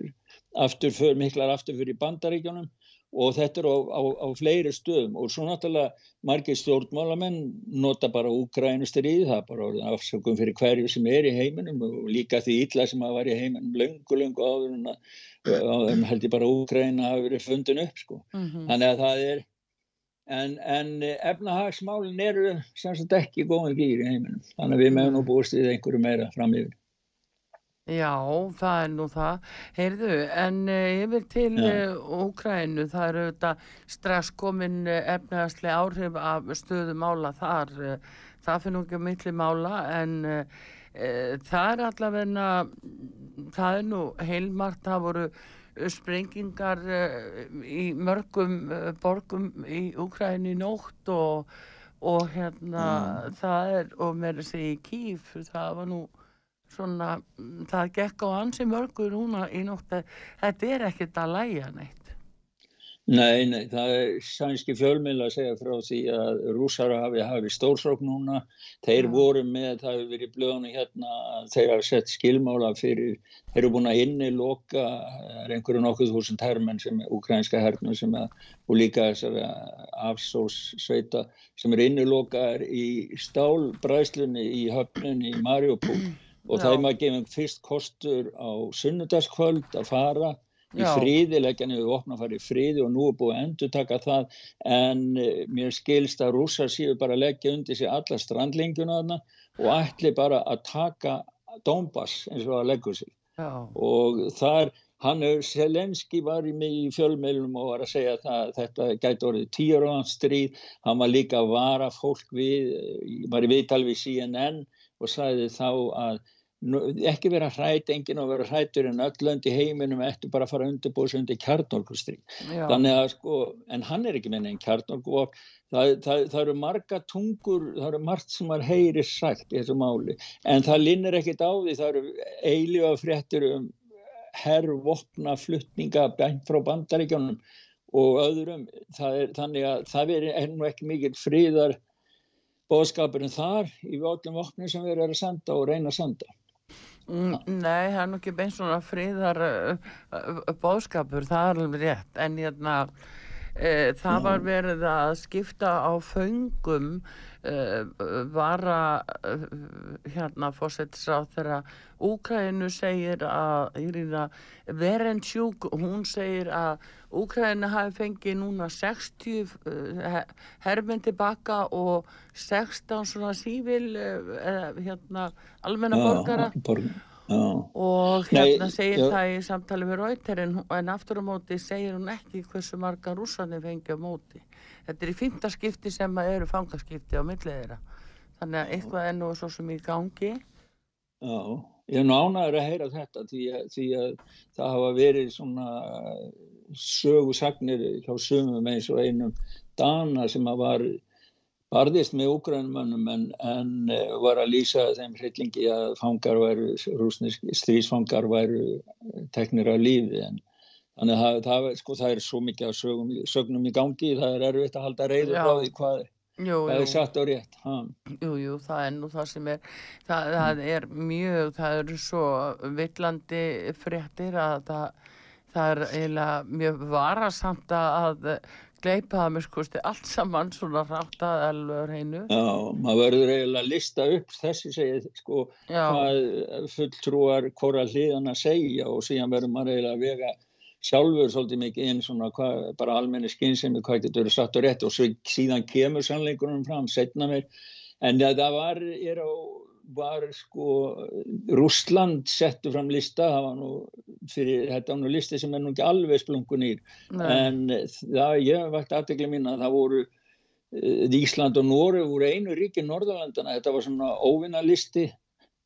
afturför, miklar afturför í bandaríkjónum og þetta er á, á, á fleiri stöðum og svo náttúrulega margir stjórnmálamenn nota bara úgrænustrið, það er bara afsökum fyrir hverju sem er í heiminum og líka því illa sem að var í heiminum löngu, löngu áður en að held ég bara úgræna hafi verið fundin upp sko. Mm -hmm. Þannig að það er, en, en efnahagsmálin eru sem sagt ekki góðan gýr í heiminum, þannig að við meðum nú búist í einhverju meira fram yfir. Já, það er nú það. Heyrðu, en uh, yfir til Úkrænu, uh, það eru þetta strax komin uh, efnaðarslega áhrif af stöðumála þar. Það finnum ekki miklu mála, en það er allavegna, það er nú heilmart, það voru sprengingar í mörgum borgum í Úkrænu í nótt og, og hérna, mm. það er, og með þess að í Kíf, það var nú svona, það gekk á ansi mörgur núna í nótt þetta er ekkert að læja neitt. Nei, nei, það er sænski fjölmil að segja frá því að rúsara hafi hafi stórsrók núna, þeir ja. voru með, það hefur verið blöðinu hérna, þeir hafa sett skilmála fyrir, þeir eru búin að inni loka, það er einhverju nokkuð þúsund herrmenn sem er, ukrainska herrmenn sem er, og líka þessar afsóssveita sem er inni loka í stálbræslunni í höfnunni í Mariupol og það er maður gefið fyrst kostur á sunnudagskvöld að fara í fríði, leggja niður opna að fara í fríði og nú er búið að endur taka það. En uh, mér skilst að rússar séu bara að leggja undir sig alla strandlinguna þarna og ætli bara að taka Donbass eins og að leggja sig. Já. og þar hann, Selenski var í mig í fjölmeilum og var að segja að þetta gæti orðið tíur á hans stríð, hann var líka að vara fólk við, var í viðtal við CNN og sagði þá að ekki vera hrætt, enginn að vera hrættur en öll lönd í heiminum eftir bara að fara undirbúið sem undir kjarnorkustrík þannig að sko, en hann er ekki með einn kjarnorku það, það, það eru marga tungur, það eru margt sem er heyri sagt í þessu máli en það linnir ekkit á því, það eru eiliga fréttir um herrvopna fluttninga frá bandaríkjónum og öðrum. Er, þannig að það er nú ekki mikil fríðar bóðskapurinn þar í öllum vopni sem við erum að senda og reyna að senda nei, það er nú ekki beint svona fríðar uh, uh, bóðskapur, það er alveg rétt, en hérna, e, það var verið að skipta á föngum vara e, hérna fórsetisráð þegar Úkrænu segir að Irina Verensjúk, hún segir að Úkrænu hafi fengið núna 60 uh, herminn tilbaka og 16 svona sífil hérna almenna borgara. borg, og hérna Nei, segir já. það í samtali við Rauter en, aftur á móti segir hún ekki hversu marga rússarnir fengið á móti þetta er í fymta skipti sem að eru fangaskipti á millið þeirra. Þannig að eitthvað er nú svo sem í gangi. Já, ég er nánaður að heyra þetta því að, því að það hafa verið svona sögusagnir hjá sumum eins og einum Dana sem að var barðist með úgrænumönnum en, en eh, var að lýsa þeim hryllingi að fangar væru, rúsnesk strísfangar væru eh, teknir af lífi en þannig að það, það, sko, það er svo mikið sögum, sögnum í gangi, það er erfitt að halda reyður frá því hvað, jú, jú. er satt á rétt. Ha. Jú, jú, það er nú það sem er, það, það er mjög, það eru svo villandi fréttir að það, það er eiginlega mjög varasamt að gleipa það með skusti allt saman svona rátt að alveg hreinu. Já, maður verður eiginlega að lista upp þessi segið sko Já, hvað fulltrúar hvora hliðan að segja og síðan verður maður eiginlega að vega sjálfur svolítið mikið inn svona hvað, bara almenni skynsemi hvað getur verið satt og rétt og svo síðan kemur sannleikunum fram setna mér en ja, það var, er á var sko Rússland settu fram lista það var nú fyrir, þetta var nú listi sem er nú ekki alveg splunkunýr nei, en það, ég hef vægt aðtekli mín að það voru eh, Ísland og Nóri voru einu ríki Norðurlandana, þetta var svona óvinnalisti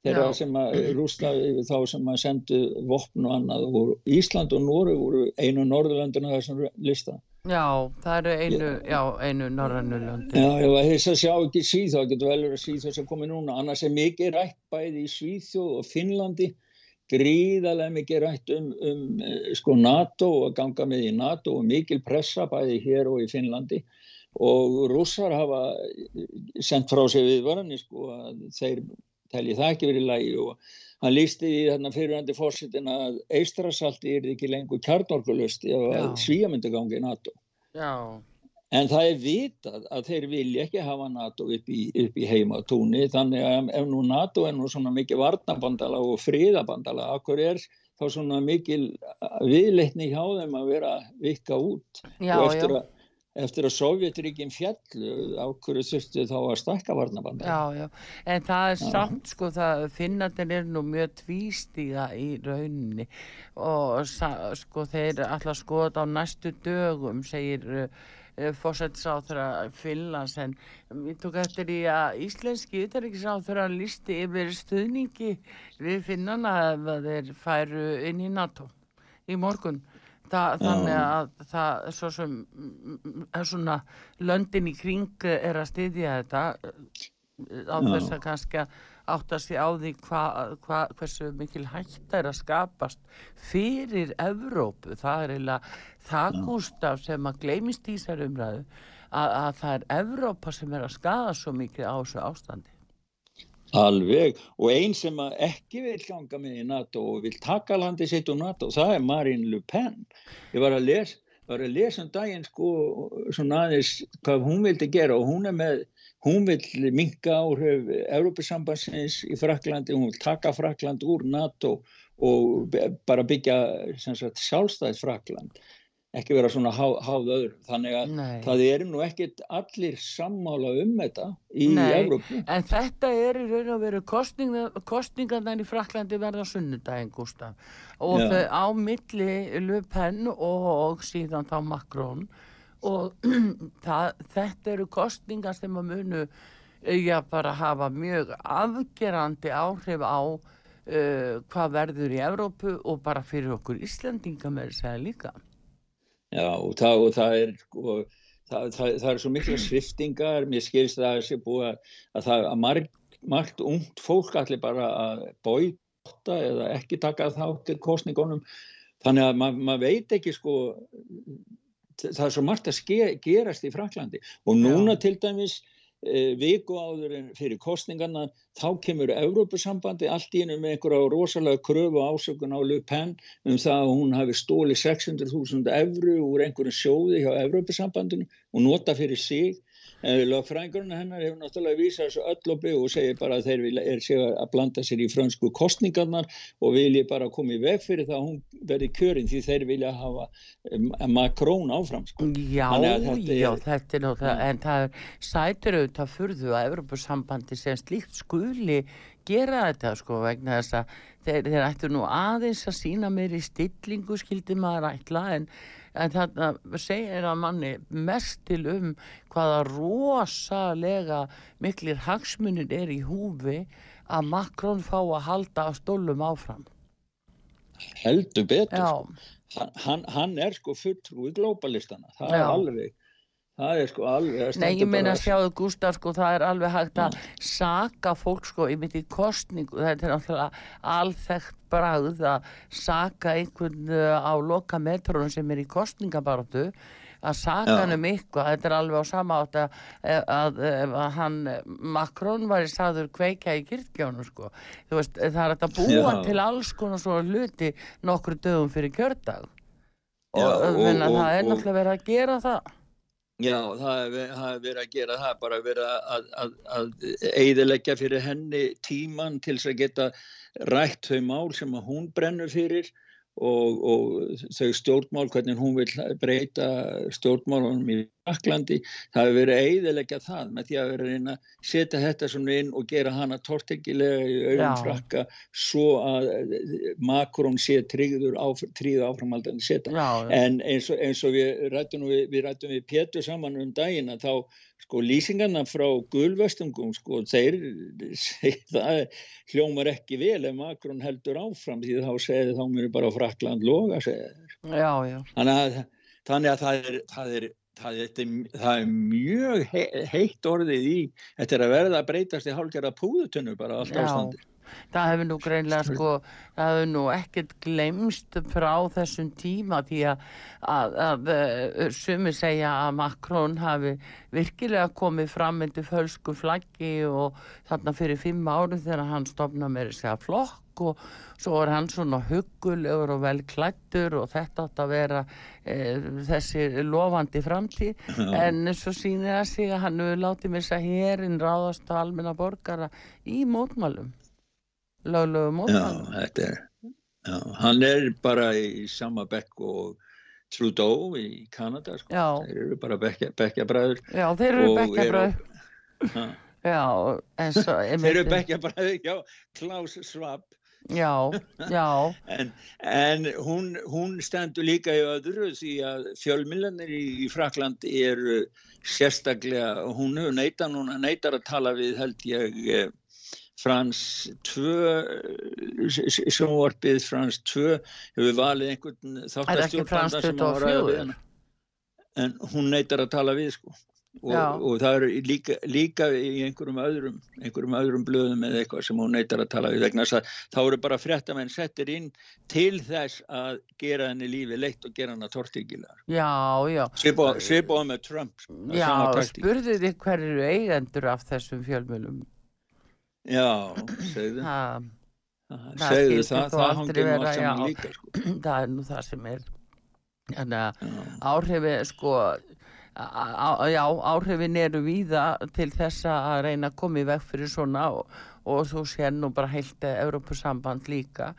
þeirra Já. sem að rústa þá sem að sendu vopn og annað og Ísland og Nóri voru einu Norðurlandana þessum lista já, það eru einu, já, einu löndi. Já, ef að þess að sjá ekki Svíþjóð, getur vel verið að Svíþjóð sem komið núna, annars er mikið rætt bæði í Svíþjóð og Finnlandi, gríðarlega mikið rætt um, um eh, sko NATO og að ganga með í NATO og mikil pressa bæði hér og í Finnlandi og rússar hafa eh, sendt frá sig viðvarani sko að þeir telji það ekki verið lægi og hann lísti í þarna fyrirhandi fórsetin að eistrasalti er ekki lengur kjarnorkulösti ef að Já. svíja myndi gangi í NATO. Já, En það er vitað að þeir vilja ekki hafa NATO upp í, upp í heimatúni þannig að ef nú NATO er nú svona mikið varnabandala og friðabandala, akkur er þá svona mikil viðleitni hjá þeim að vera vikka út já, og já. eftir að, eftir að Sovjetríkin fjallu, ákveður þurftu þá að stakka varnabandala. Já, já, en það er samt sko það finnarnir er nú mjög tvístíða í rauninni og sko þeir alltaf skoða á næstu dögum segir uh, fórsættisáþra Finnlands en við tók eftir í að íslenski utanrikisáþra listi yfir stuðningi við finnana að þeir færu inn í NATO í morgun. Þa, þannig að það svo sem mm, er svona löndin í kring er að styðja þetta eh, á þess að kannski að átta sig á því hva, hva, hversu mikil hætta er að skapast fyrir Evrópu. Það er eiginlega það Gústaf sem að gleymist í þessar umræðu að, að það er Evrópa sem er að skada svo mikið á þessu ástandi. Alveg, og einn sem ekki vil ganga með í NATO og vil taka landi sitt úr NATO, það er Marine Le Pen. Ég var að lesa, var að lesa um daginn sko, svona aðeins hvað hún vildi gera og hún er með, hún vil minka áhrif Európusambansins í Fraklandi, hún vil taka Frakland úr NATO og bara byggja sagt, sjálfstæðis Frakland, ekki vera svona há, háð öðrum. Þannig að Nei. það eru nú ekkit allir sammála um þetta í Nei. Evrópu. En þetta er í raun og veru kostninga, kostningarnar í Fraklandi verða sunnudaginn, Gustaf. Og Já. þau á milli Le Pen og síðan þá Macron. Og það, þetta eru kostningar sem að munu já, bara hafa mjög afgerandi áhrif á uh, hvað verður í Evrópu og bara fyrir okkur Íslendinga með þess að líka. Já, og það, og það er sko, það, það, það er svo mikla sviftingar, mér skilst það að að, að það að marg, margt ungt fólk allir bara að bóita eða ekki taka þátt til kostningunum, þannig að ma- maður veit ekki sko, það er svo margt að ske, gerast í Fraklandi og núna til dæmis viku áður en fyrir kostningarna þá kemur Evrópusambandi allt í einu með einhverja rosalega kröfu ásökun á Le Pen um það að hún hafi stóli 600.000 evru úr einhverjum sjóði hjá Evrópusambandinu og nota fyrir sig Lögfrængurinn hennar hefur náttúrulega vísað þessu öll og byggðu og segir bara að þeir vilja, er sér að blanda sér í frönsku kostningarnar og vilja bara koma í veg fyrir það að hún verði kjörin því þeir vilja hafa Makrón áfram. Sko. Já, þetta já, er, þetta er náttúrulega, en það sætir auðvitað fyrðu að Evropasambandi sem slíkt skuli gera þetta sko vegna þess að þeir, þeir ættu nú aðeins að sína mér í stillingu skildi maður ætla en en þetta segir að manni mest til um hvaða rosalega miklir hagsmunir er í húfi að Makrón fá að halda að stólum áfram heldur betur sko. hann, hann er sko fulltrúi globalistana það Já. er alveg það er sko alveg Nei, ég meina að sjáðu Gustaf sko, það er alveg hægt að saka fólk sko mitt í kostningu, þetta er náttúrulega alþekkt brað að saka einhvern uh, á loka metrónum sem er í kostningabartu að saka hann um eitthvað, þetta er alveg á sama átt að, að, að, að hann, Makrón var í staður kveika í kirkjónu sko, þú veist, það er að búa Já. til alls konar svona hluti nokkru dögum fyrir kjördag. Og, Já, og, og, og það er náttúrulega verið að gera það Já, það hefur verið að gera það, bara verið að, að, að eidilegja fyrir henni tíman til þess að geta rætt þau mál sem að hún brennur fyrir og, og þau stjórnmál, hvernig hún vil breyta stjórnmálunum í Fraklandi, það hefur verið eidilegja það með því að vera reyna að setja þetta svona inn og gera hana tortengilega í auðvun frakka svo að makrón sé tríður áf, áframaldandi setja en eins og, eins og við rættum við, við, við Pétur saman um daginn að þá sko lýsingarna frá gulvestungum sko þeir það hljómar ekki vel ef Makrón heldur áfram því þá segir þá mér bara Frakland loga já, já. Þannig, að, þannig að það er, það er, það er, það er mjög heitt orðið í þetta er að verða að breytast í hálfgerða púðutunnu bara allt ástandi það hefur nú greinlega sko það hefur nú ekkert glemst frá þessum tíma því að, að, að, að eh, sumi segja að Makrón hafi virkilega komið fram með fölsku flaggi og þarna fyrir fimm árum þegar hann stopna með þess að flokk og svo er hann svona huggulegur og vel klættur og þetta átt að vera e, þessi lofandi framtíð. En svo sýnir það sig að hann hefur látið með þess að hérinn ráðast á almenna borgara í mótmálum löglegu mótmælum. Já, er, já, hann er bara í sama bekk og Trudeau í Kanada, sko. Já. Þeir eru bara bekkjabræður. Já, þeir eru bekkjabræður. Já, en svo... Þeir eru bekkjabræður, já, Klaus Schwab. Já, já. en en hún, hún stendur líka í öðru því að fjölmillanir í, í Frakland eru sérstaklega, hún neitar að tala við held ég Frans 2 sjónvarpið Frans 2 hefur valið einhvern þáttastjórnfanda sem á ræðu en hún neytar að tala við sko. Og, og það eru líka, líka í einhverjum öðrum einhverjum öðrum blöðum eða eitthvað sem hún neytar að tala við vegna þess að þá eru bara fréttamenn settir inn til þess að gera henni lífi leitt og gera henni tortingilar Já, já. Svipa á með Trump sko, Já, spurðu þið hverju eigendur af þessum fjölmjölum Já, segðu það. Segðu það, það hangir nú allt saman líka. Sko. Það er nú það sem er. Að áhrifi, sko, á, já, áhrifin eru víða til þess að reyna að koma í veg fyrir svona og, og þú sér nú bara heilt Európusamband líka.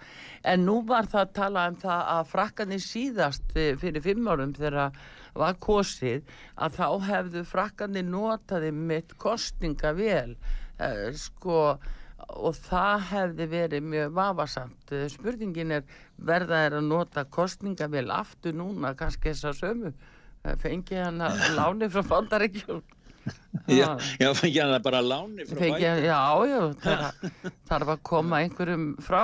En nú var það að tala um það að frakkanir síðast fyrir fimm árum þegar var kosið að þá hefðu frakkanir notaði mitt kostninga vel sko og það hefði verið mjög vafasamt. Uh, spurningin er verða er að nota kostningavel aftur núna kannski þess að sömu? Uh, fengi hann að láni frá bandaríkjum Já, já fengi hann að bara láni frá bæti Já, já, þarf að koma einhverjum frá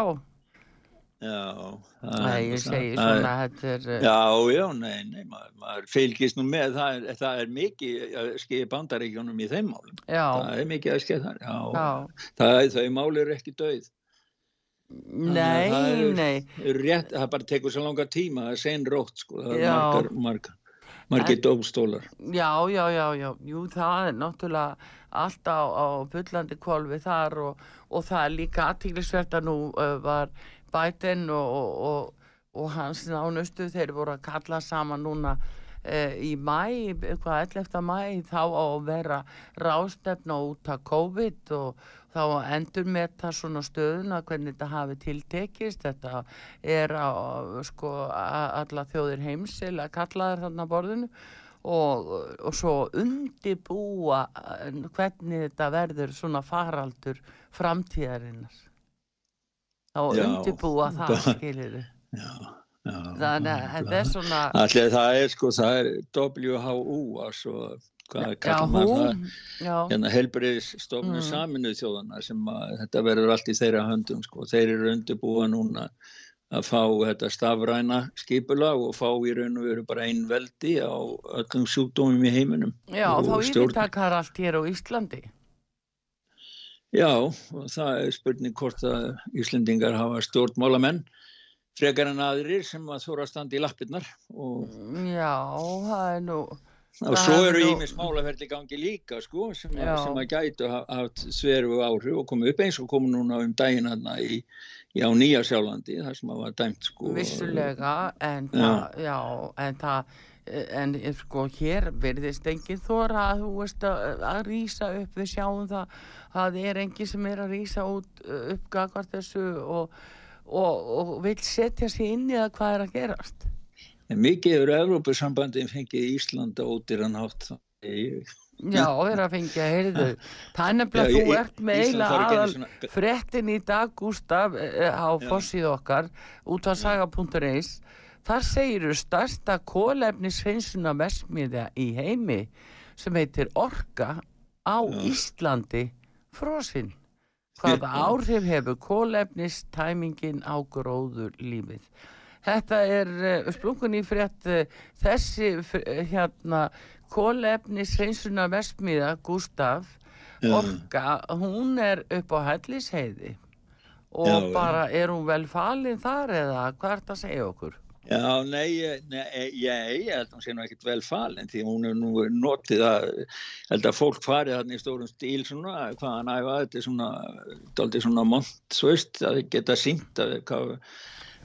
Já, Nei, ég segi svona er... Eh, já, já, nei, nei, maður, maður fylgist nú með, það er, það er mikið að skilja bandaríkjónum í þeim málum. Já. Það er mikið að skilja þar, já. já. Það, þau máli eru ekki döið. Nei, er, nei. Rétt, það bara tekur svo langa tíma, það er sen rótt, sko, það er margar, margar. margir dómstólar. Já, já, já, já, jú, það er náttúrulega allt á, á byllandi kolvi þar og, og það er líka aðtíklisvert að nú uh, var Biden og, og, og hans nánustu þeir voru að kalla saman núna uh, í mæ, hvað 11. mæ þá á að vera rástefna út af COVID og þá endur með það svona stöðuna hvernig þetta hafi tiltekist þetta er á sko alla þjóðir heimsil að kalla þér þarna borðinu og, og svo undibúa hvernig þetta verður svona faraldur framtíðarinnar þá undibúa það skilir já, já, þannig að þetta er svona Allir það er sko það er WHO altså hvað kallar maður það? hérna helbriðsstofnum mm. saminuð þjóðana sem að þetta verður allt í þeirra höndum sko. þeir eru undirbúa núna að fá þetta stafræna skipula og fá í raun og veru bara einn veldi á öllum sjúkdómum í heiminum Já, og þá yfirtakar allt hér á Íslandi Já, það er spurning hvort að Íslandingar hafa stjórnmálamenn frekar en aðrir sem að þóra að standa í lappirnar og... Já, það er nú og svo eru ímis málaferðli gangi líka sko sem, að, sem að gætu haft sveru áhrif og komið upp eins og komið núna um daginn hann í, í á Nýja Sjálflandi þar sem að var dæmt sko. Vissulega en það, já, en það en sko hér verðist enginn þóra að þú veist að, að rýsa upp. Við sjáum það að það er enginn sem er að rýsa út uppgagvart þessu og, og, og vil setja sér inn í það hvað er að gerast. En mikið eru Evrópusambandin fengið Íslanda ódýran átt ég... Já, þeir eru að fengja, heyrðu. Það er nefnilega, þú ert með eiginlega aðal svona... frettin í dag, Gustaf eh, á fossið okkar út á saga.is þar segiru starsta kólefnisfeinsuna vesmiðja í heimi sem heitir Orka á Já. Íslandi frosinn hvaða áhrif hefur kólefnistæmingin á gróður lífið Þetta er uh, splungun í frétt uh, þessi uh, hérna kólefnis hreinsuna vestmiða Gustaf Orka, hún er upp á hellisheiði. Og já, bara er hún vel falin þar eða hvað er þetta að segja okkur? Já, nei, nei, ég held að hún sé nú ekkert vel falin því hún er nú notið að held að fólk farið hann í stórum stíl svona, hvaðan æfa þetta er svona, doldið svona mont, svo veist, að geta sínt að hvað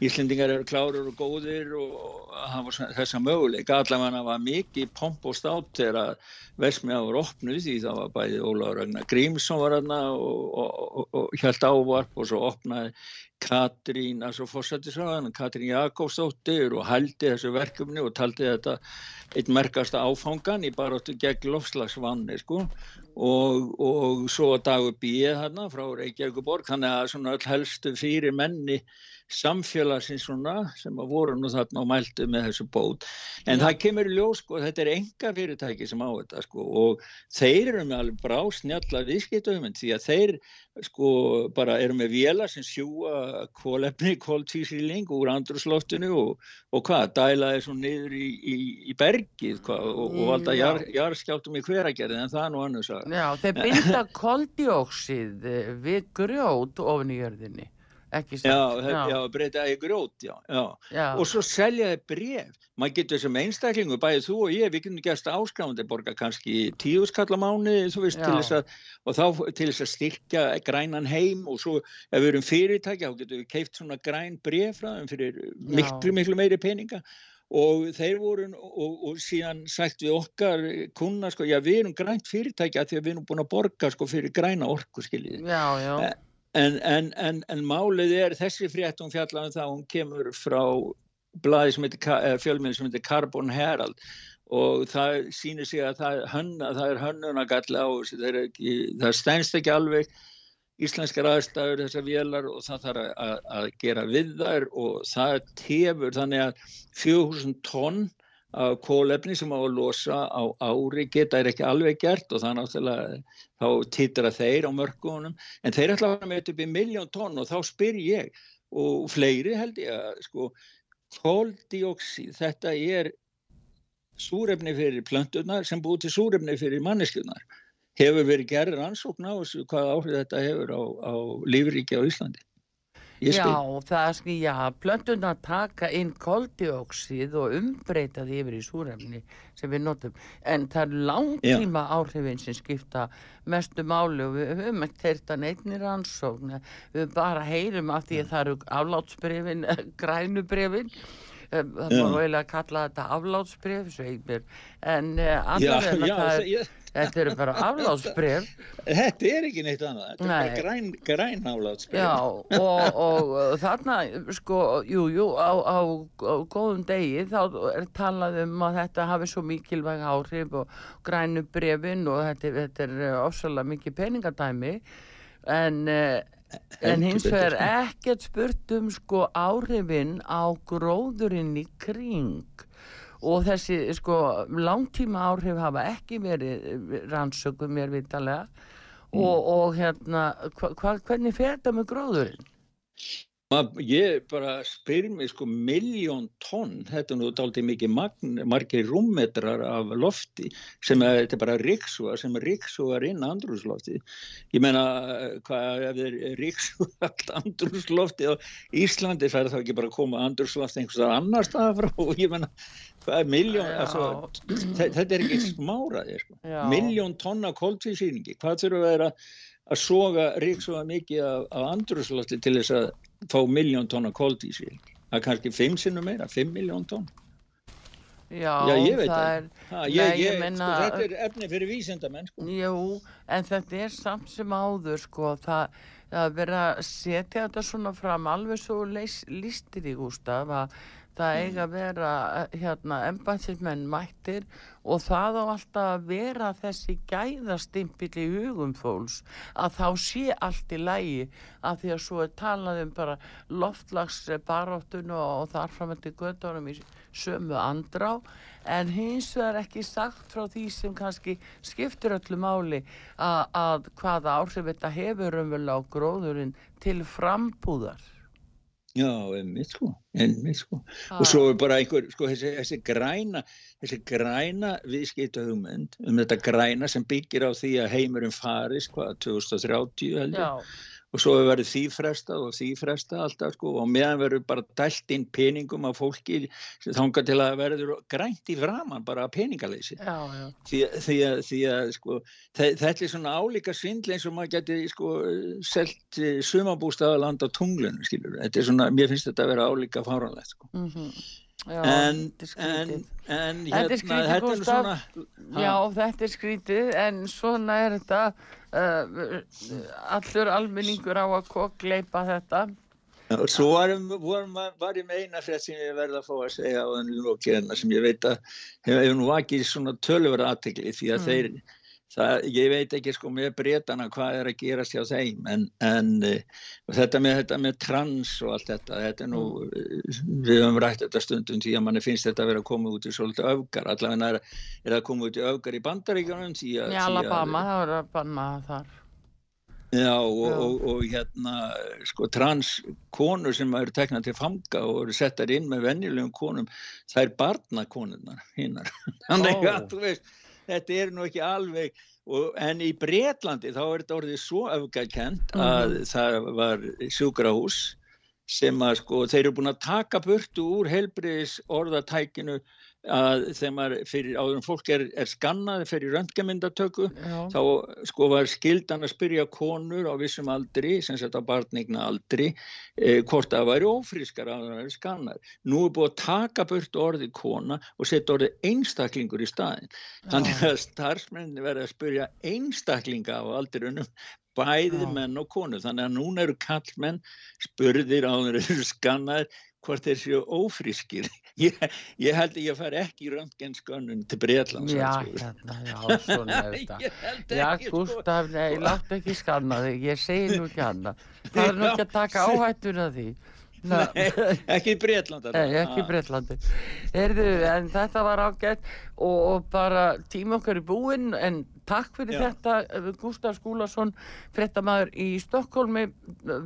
Íslendingar eru klárur og góðir og hafa þessa möguleika. Allavega var mikið pomp og stát þegar Vesmiða var opnuð því það var bæði Ólaður Ragnar Grímsson var aðna og, og, og hjælt ávarp og svo opnaði Katrín, altså fórsættisraðan, Katrín Jakobsdóttir og hældi þessu verkefni og taldi þetta eitt merkasta áfangan í baróttu gegn lofslagsvanni sko og, og svo dagur býið hérna frá Reykjavíkuborg, þannig að svona öll helstu fyrir menni samfélagsins svona sem að voru nú þarna og mæltu með þessu bót. En Já. það kemur í ljós sko þetta er enga fyrirtæki sem á þetta sko og þeir eru með alveg brá snjalla viðskiptöfum því að þeir sko bara eru með vela sem sjúa kólefni, kóltísýling úr andrusloftinu og, og hvað dæla þessu niður í, í, í bergið hvað, og, og valda jar, jarskjáltum í hveragerði en það er nú annars að Já þeir binda koldjóksið við grjót ofin í jörðinni ekki sagt. Já, já. já breyta í grót, já, já. já. Og svo selja þið bref. Maður getur sem einstaklingu, bæðið þú og ég, við getum gæst áskrafandi borga kannski tíu skallamáni, þú veist, til þess að, og þá til þess að styrkja grænan heim og svo ef við erum fyrirtækja, þá getum við keift svona græn bref frá þeim fyrir miklu, miklu meiri peninga og þeir voru og, og síðan sagt við okkar kuna sko, já við erum grænt fyrirtækja því að við erum búin að borga sko fyrir græna orku skiljið. En, en, en, en málið er þessi frétt hún fjallaðum það hún kemur frá blaði sem heitir fjölminn sem heitir Carbon Herald. Og það sýnir sig að það, hönna, það er hönnunagall á það, það stænst ekki alveg íslenskar aðstæður þessar vélar og það þarf að, að gera við þær og það tefur þannig að 4000 tonn af kólefni sem á að losa á ári geta er ekki alveg gert og það náttúrulega þá týttra þeir á mörgunum en þeir ætla að vera með upp í miljón tonn og þá spyr ég og fleiri held ég að sko kóldioksíð þetta er súrefni fyrir plöntunar sem búið til súrefni fyrir manneskjunar hefur verið gerður ansókn á þessu hvað áhrif þetta hefur á, á lífríki á Íslandi. Já, það er skil, já, plöntuna taka inn koldioksið og umbreyta því yfir í súrefni sem við notum. En það er langtíma áhrifin sem skipta mestu máli og við höfum ekki teirt að neittni rannsókn. Við bara heyrum af því að það eru aflátsbrefin, grænubrefin. Það Já. má eiginlega kalla þetta aflátsbref. En allavega það er, þetta eru bara aflátsbref. þetta er ekki neitt annað, þetta er Nei. bara græn, græn álátt. Já, og, og þarna, sko, jú, jú, á, á, á góðum degi þá er talað um að þetta hafi svo mikilvæg áhrif og grænu brefin og þetta, þetta er ofsalega mikið peningadæmi en, eh, en hins vegar ekkert spurt um sko áhrifin á gróðurinn í kring og þessi sko langtíma áhrif hafa ekki verið rannsökum mér vitalega og, og hérna hva, hva, hvernig fer þetta með gróðurinn? Ma- Ég bara spyr mig sko miljón tonn, þetta er nú dálítið mikið magn, margir rúmmetrar af lofti sem er, þetta er bara ríksuga sem ríksugar inn andrúslofti. Ég meina, eh, hvað ef þeir ríksuga allt andrúslofti á Íslandi fær þá ekki bara að koma andrúslofti einhverstað annar stað frá og ég meina, hvað er miljón, altså, þe- þetta er ekki smáraði, sko. Já. Miljón tonna koltvísýringi, hvað þurfa að vera að soga ríksuga mikið af, af andrúslofti til þess að fá miljón tonna koldísil. Það er kannski fimm sinnum meira, fimm miljón tonn. Já, Já, ég veit það það. er, Ha, ég, ég meina- sko, þetta er efni fyrir vísindamenn. Sko. jú, en þetta er samt sem áður, sko, það, það er verið að setja þetta svona fram alveg svo leys, lístir í Gústaf að það eiga að vera eh, hérna embænsismenn mættir og það á alltaf að vera þessi gæðastimpill í hugum fólks að þá sé allt í lægi af því að svo er talað um bara loftlagsbaráttun og, og þar fram til göttunum í sömu andrá en hins vegar ekki sagt frá því sem kannski skiptir öllu máli að, að hvaða áhrif þetta hefur umvel á gróðurinn til frambúðar. Já, einmitt sko, einmitt sko. Ha. Og svo er bara einhver, sko, þessi, þessi græna, þessi græna viðskipta hugmynd um þetta græna sem byggir á því að heimurinn faris, hvað, 2030 held ég. Já, og svo verið því frestað og því frestað alltaf sko og meðan verður bara dælt inn peningum af fólki þangað til að verður grænt í framann bara að peningaleysi. Já, já. því, því, að, því að sko þe- þetta er svona álíka svindl eins og maður geti sko selt sumabústaðaland á tunglunum skilur þetta er svona, mér finnst þetta að vera álíka fáranlegt sko. Mm já en, en, en Þetta er hérna, skrítið, þetta er svona Já, þetta er skrítið, en svona er þetta, uh, allur almenningur á að kokleipa þetta. Svo varum, varum, var ég með eina frétt sem ég verði að fá að segja á þenni lókirina sem ég veit að hefur hef nú vakið svona tölvöra aðtekli því að Mm. þeir, það, ég veit ekki sko með breytana hvað er að gerast hjá þeim en, en eh, þetta, með, þetta með trans og allt þetta, þetta er nú, eh, við höfum rætt þetta stundum því að manni finnst þetta að vera að koma út í svolítið öfgar, allavega er, er það að koma út í öfgar í bandaríkjunum Í Alabama, það voru að banna þar. Já, og, Já. og, og hérna, sko, trans konur sem eru teknað til fanga og eru settar inn með venjulegum konum, það er barnakonurnar hinnar. Þannig Ó. að, þú veist, þetta er nú ekki alveg, og, en í Bretlandi þá er þetta orðið svo öfgakent að það var sjúkrahús sem að, sko, þeir eru búin að taka burtu úr helbriðis orðatækinu að þegar fyrir áður en fólk er, er skannað fyrir röntgamyndatöku Já, þá sko var skildan að spyrja konur á vissum aldri, sem sagt á barnigna aldri, eh, hvort það væri ófrískar að það væri skannar. Nú er búið að taka burt orðið kona og setja orðið einstaklingur í staðin. Þannig að starfsmenni verða að spyrja einstaklinga á aldrinum, bæði Já. menn og konur. Þannig að núna eru kallmenn spurðir á þeir eru skannaðir hvort þeir séu ófrískir. Ég, ég held að ég fari ekki í röntgenskönnun til Breitlands. já, hérna, já, svona er þetta. Já, sko. Gustaf, nei, láttu ekki skanna þig, ég segi nú ekki hana. Það er nú ekki að taka áhættuna því. Ekki í Breitland Nei, ekki í Breitlandi. Heyrðu, en þetta var ágætt og, og bara tíma okkar í búinn, en takk fyrir Já. þetta, eh, Gustaf Skúlason, fréttamaður í Stokkólmi,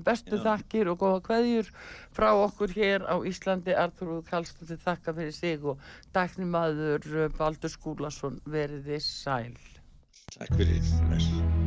bestu Já. þakkir og góða kveðjur frá okkur hér á Íslandi, Arþúr Kallstóttir þakka fyrir sig og dæknimaður Baldur Skúlason veriði sæl. Takk fyrir.